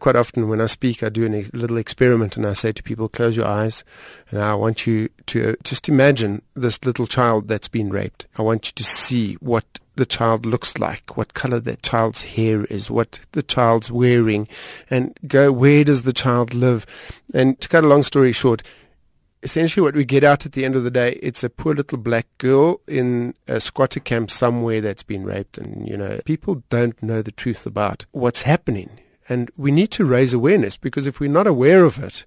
Quite often when I speak, I do a little experiment and I say to people, close your eyes and I want you to uh, just imagine this little child that's been raped. I want you to see what the child looks like, what color that child's hair is, what the child's wearing, and go, where does the child live? And to cut a long story short, essentially what we get out at the end of the day, it's a poor little black girl in a squatter camp somewhere that's been raped. And, you know, people don't know the truth about what's happening. And we need to raise awareness because if we're not aware of it,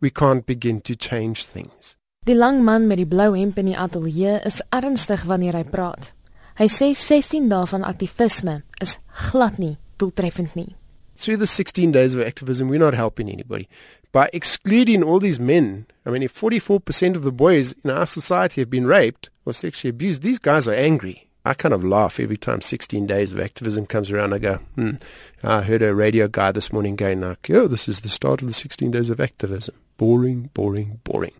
we can't begin to change things. Die lang man met die blou hemp in die ateljee is ernstig wanneer hy praat. Hy sê 16 dae van aktivisme is glad nie doeltreffend nie. Through the 16 days of activism, we're not helping anybody. By excluding all these men, I mean, if 44% of the boys in our society have been raped or sexually abused, these guys are angry. I kind of laugh every time 16 days of activism comes around. I go, hmm. I heard a radio guy this morning going like, "Oh, this is the start of the 16 days of activism. Boring, boring, boring."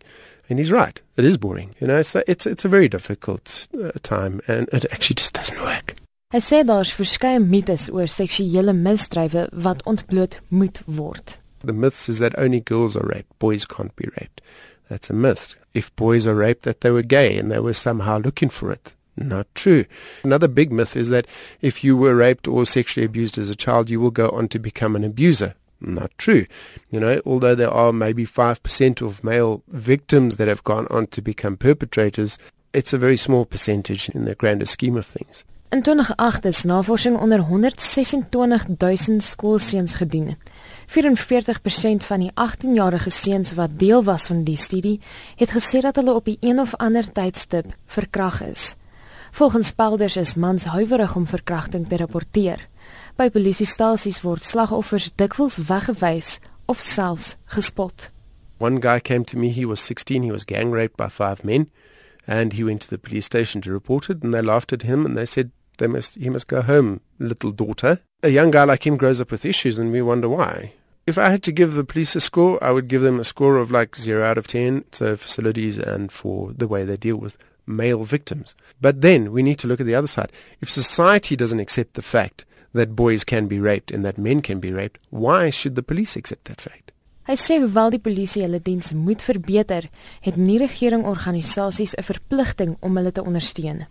And he's right. It is boring. You know, it's a, it's it's a very difficult uh, time, and it actually just doesn't work. Hy sê daar's verskeie mites oor seksuele misdrywe wat ontbloot moet word. The myth is that only girls are raped, boys can't be raped. That's a myth. If boys are raped, that they were gay and they were somehow looking for it. Not true. Another big myth is that if you were raped or sexually abused as a child, you will go on to become an abuser. Not true. You know, although there are maybe 5% of male victims that have gone on to become perpetrators, it's a very small percentage in the grander scheme of things. In 2008 is navorsing onder 126000 skoolseuns gedoen. 44% van die 18-jarige seuns wat deel was van die studie, het gesê dat hulle op die een of ander tydstip verkragt is. Volgens is mans huiwerig om verkrachting te rapporteer. By polisiestasies word slagoffers dikwels weggewys of selfs gespot. One guy came to me, he was 16, he was gang raped by five men and he went to the police station to report it and they laughed at him and they said they must he must go home, little daughter. A young guy like him grows up with issues and we wonder why. If I had to give the police a score, I would give them a score of like 0 out of 10, so facilities and for the way they deal with male victims. But then we need to look at the other side. If society doesn't accept the fact that boys can be raped and that men can be raped, why should the police accept that fact? Hy sê hoewel die polisie hulle diens moet verbeter, het nie regering organisasies 'n verpligting om hulle te ondersteun.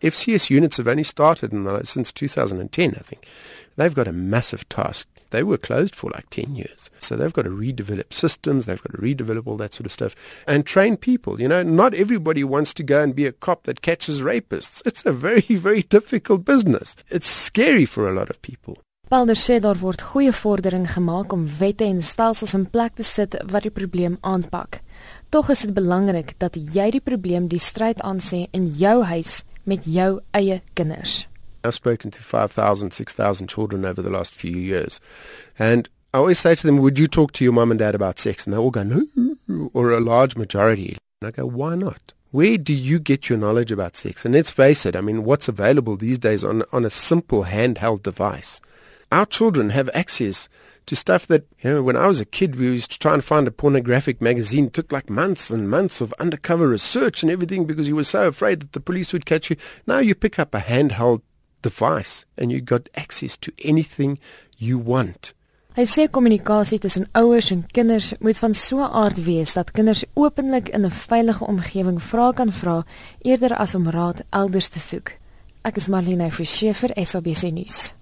FCS units have only started in the, since 2010, I think. They've got a massive task. They were closed for like 10 years. So they've got to redevelop systems, they've got to redevelop all that sort of stuff and train people. You know, not everybody wants to go and be a cop that catches rapists. It's a very, very difficult business. It's scary for a lot of people. Balder sê daar word goeie vordering gemaak om wette en stelsels in plek te sit wat die probleem aanpak. Tog is dit belangrik dat jy die probleem die stryd aansê in jou huis met jou eie kinders. I've spoken to 5,000, 6,000 children over the last few years. And I always say to them, Would you talk to your mum and dad about sex? And they all go, No, or a large majority. And I go, Why not? Where do you get your knowledge about sex? And let's face it, I mean, what's available these days on, on a simple handheld device? Our children have access to stuff that, you know, when I was a kid, we used to try and find a pornographic magazine. It took like months and months of undercover research and everything because you were so afraid that the police would catch you. Now you pick up a handheld device and you got access to anything you want. Hy sê kommunikasie tussen ouers en kinders moet van so 'n aard wees dat kinders openlik in 'n veilige omgewing vra kan vra eerder as om raad elders te soek. Ek is Marlene Forsie vir SABC nuus.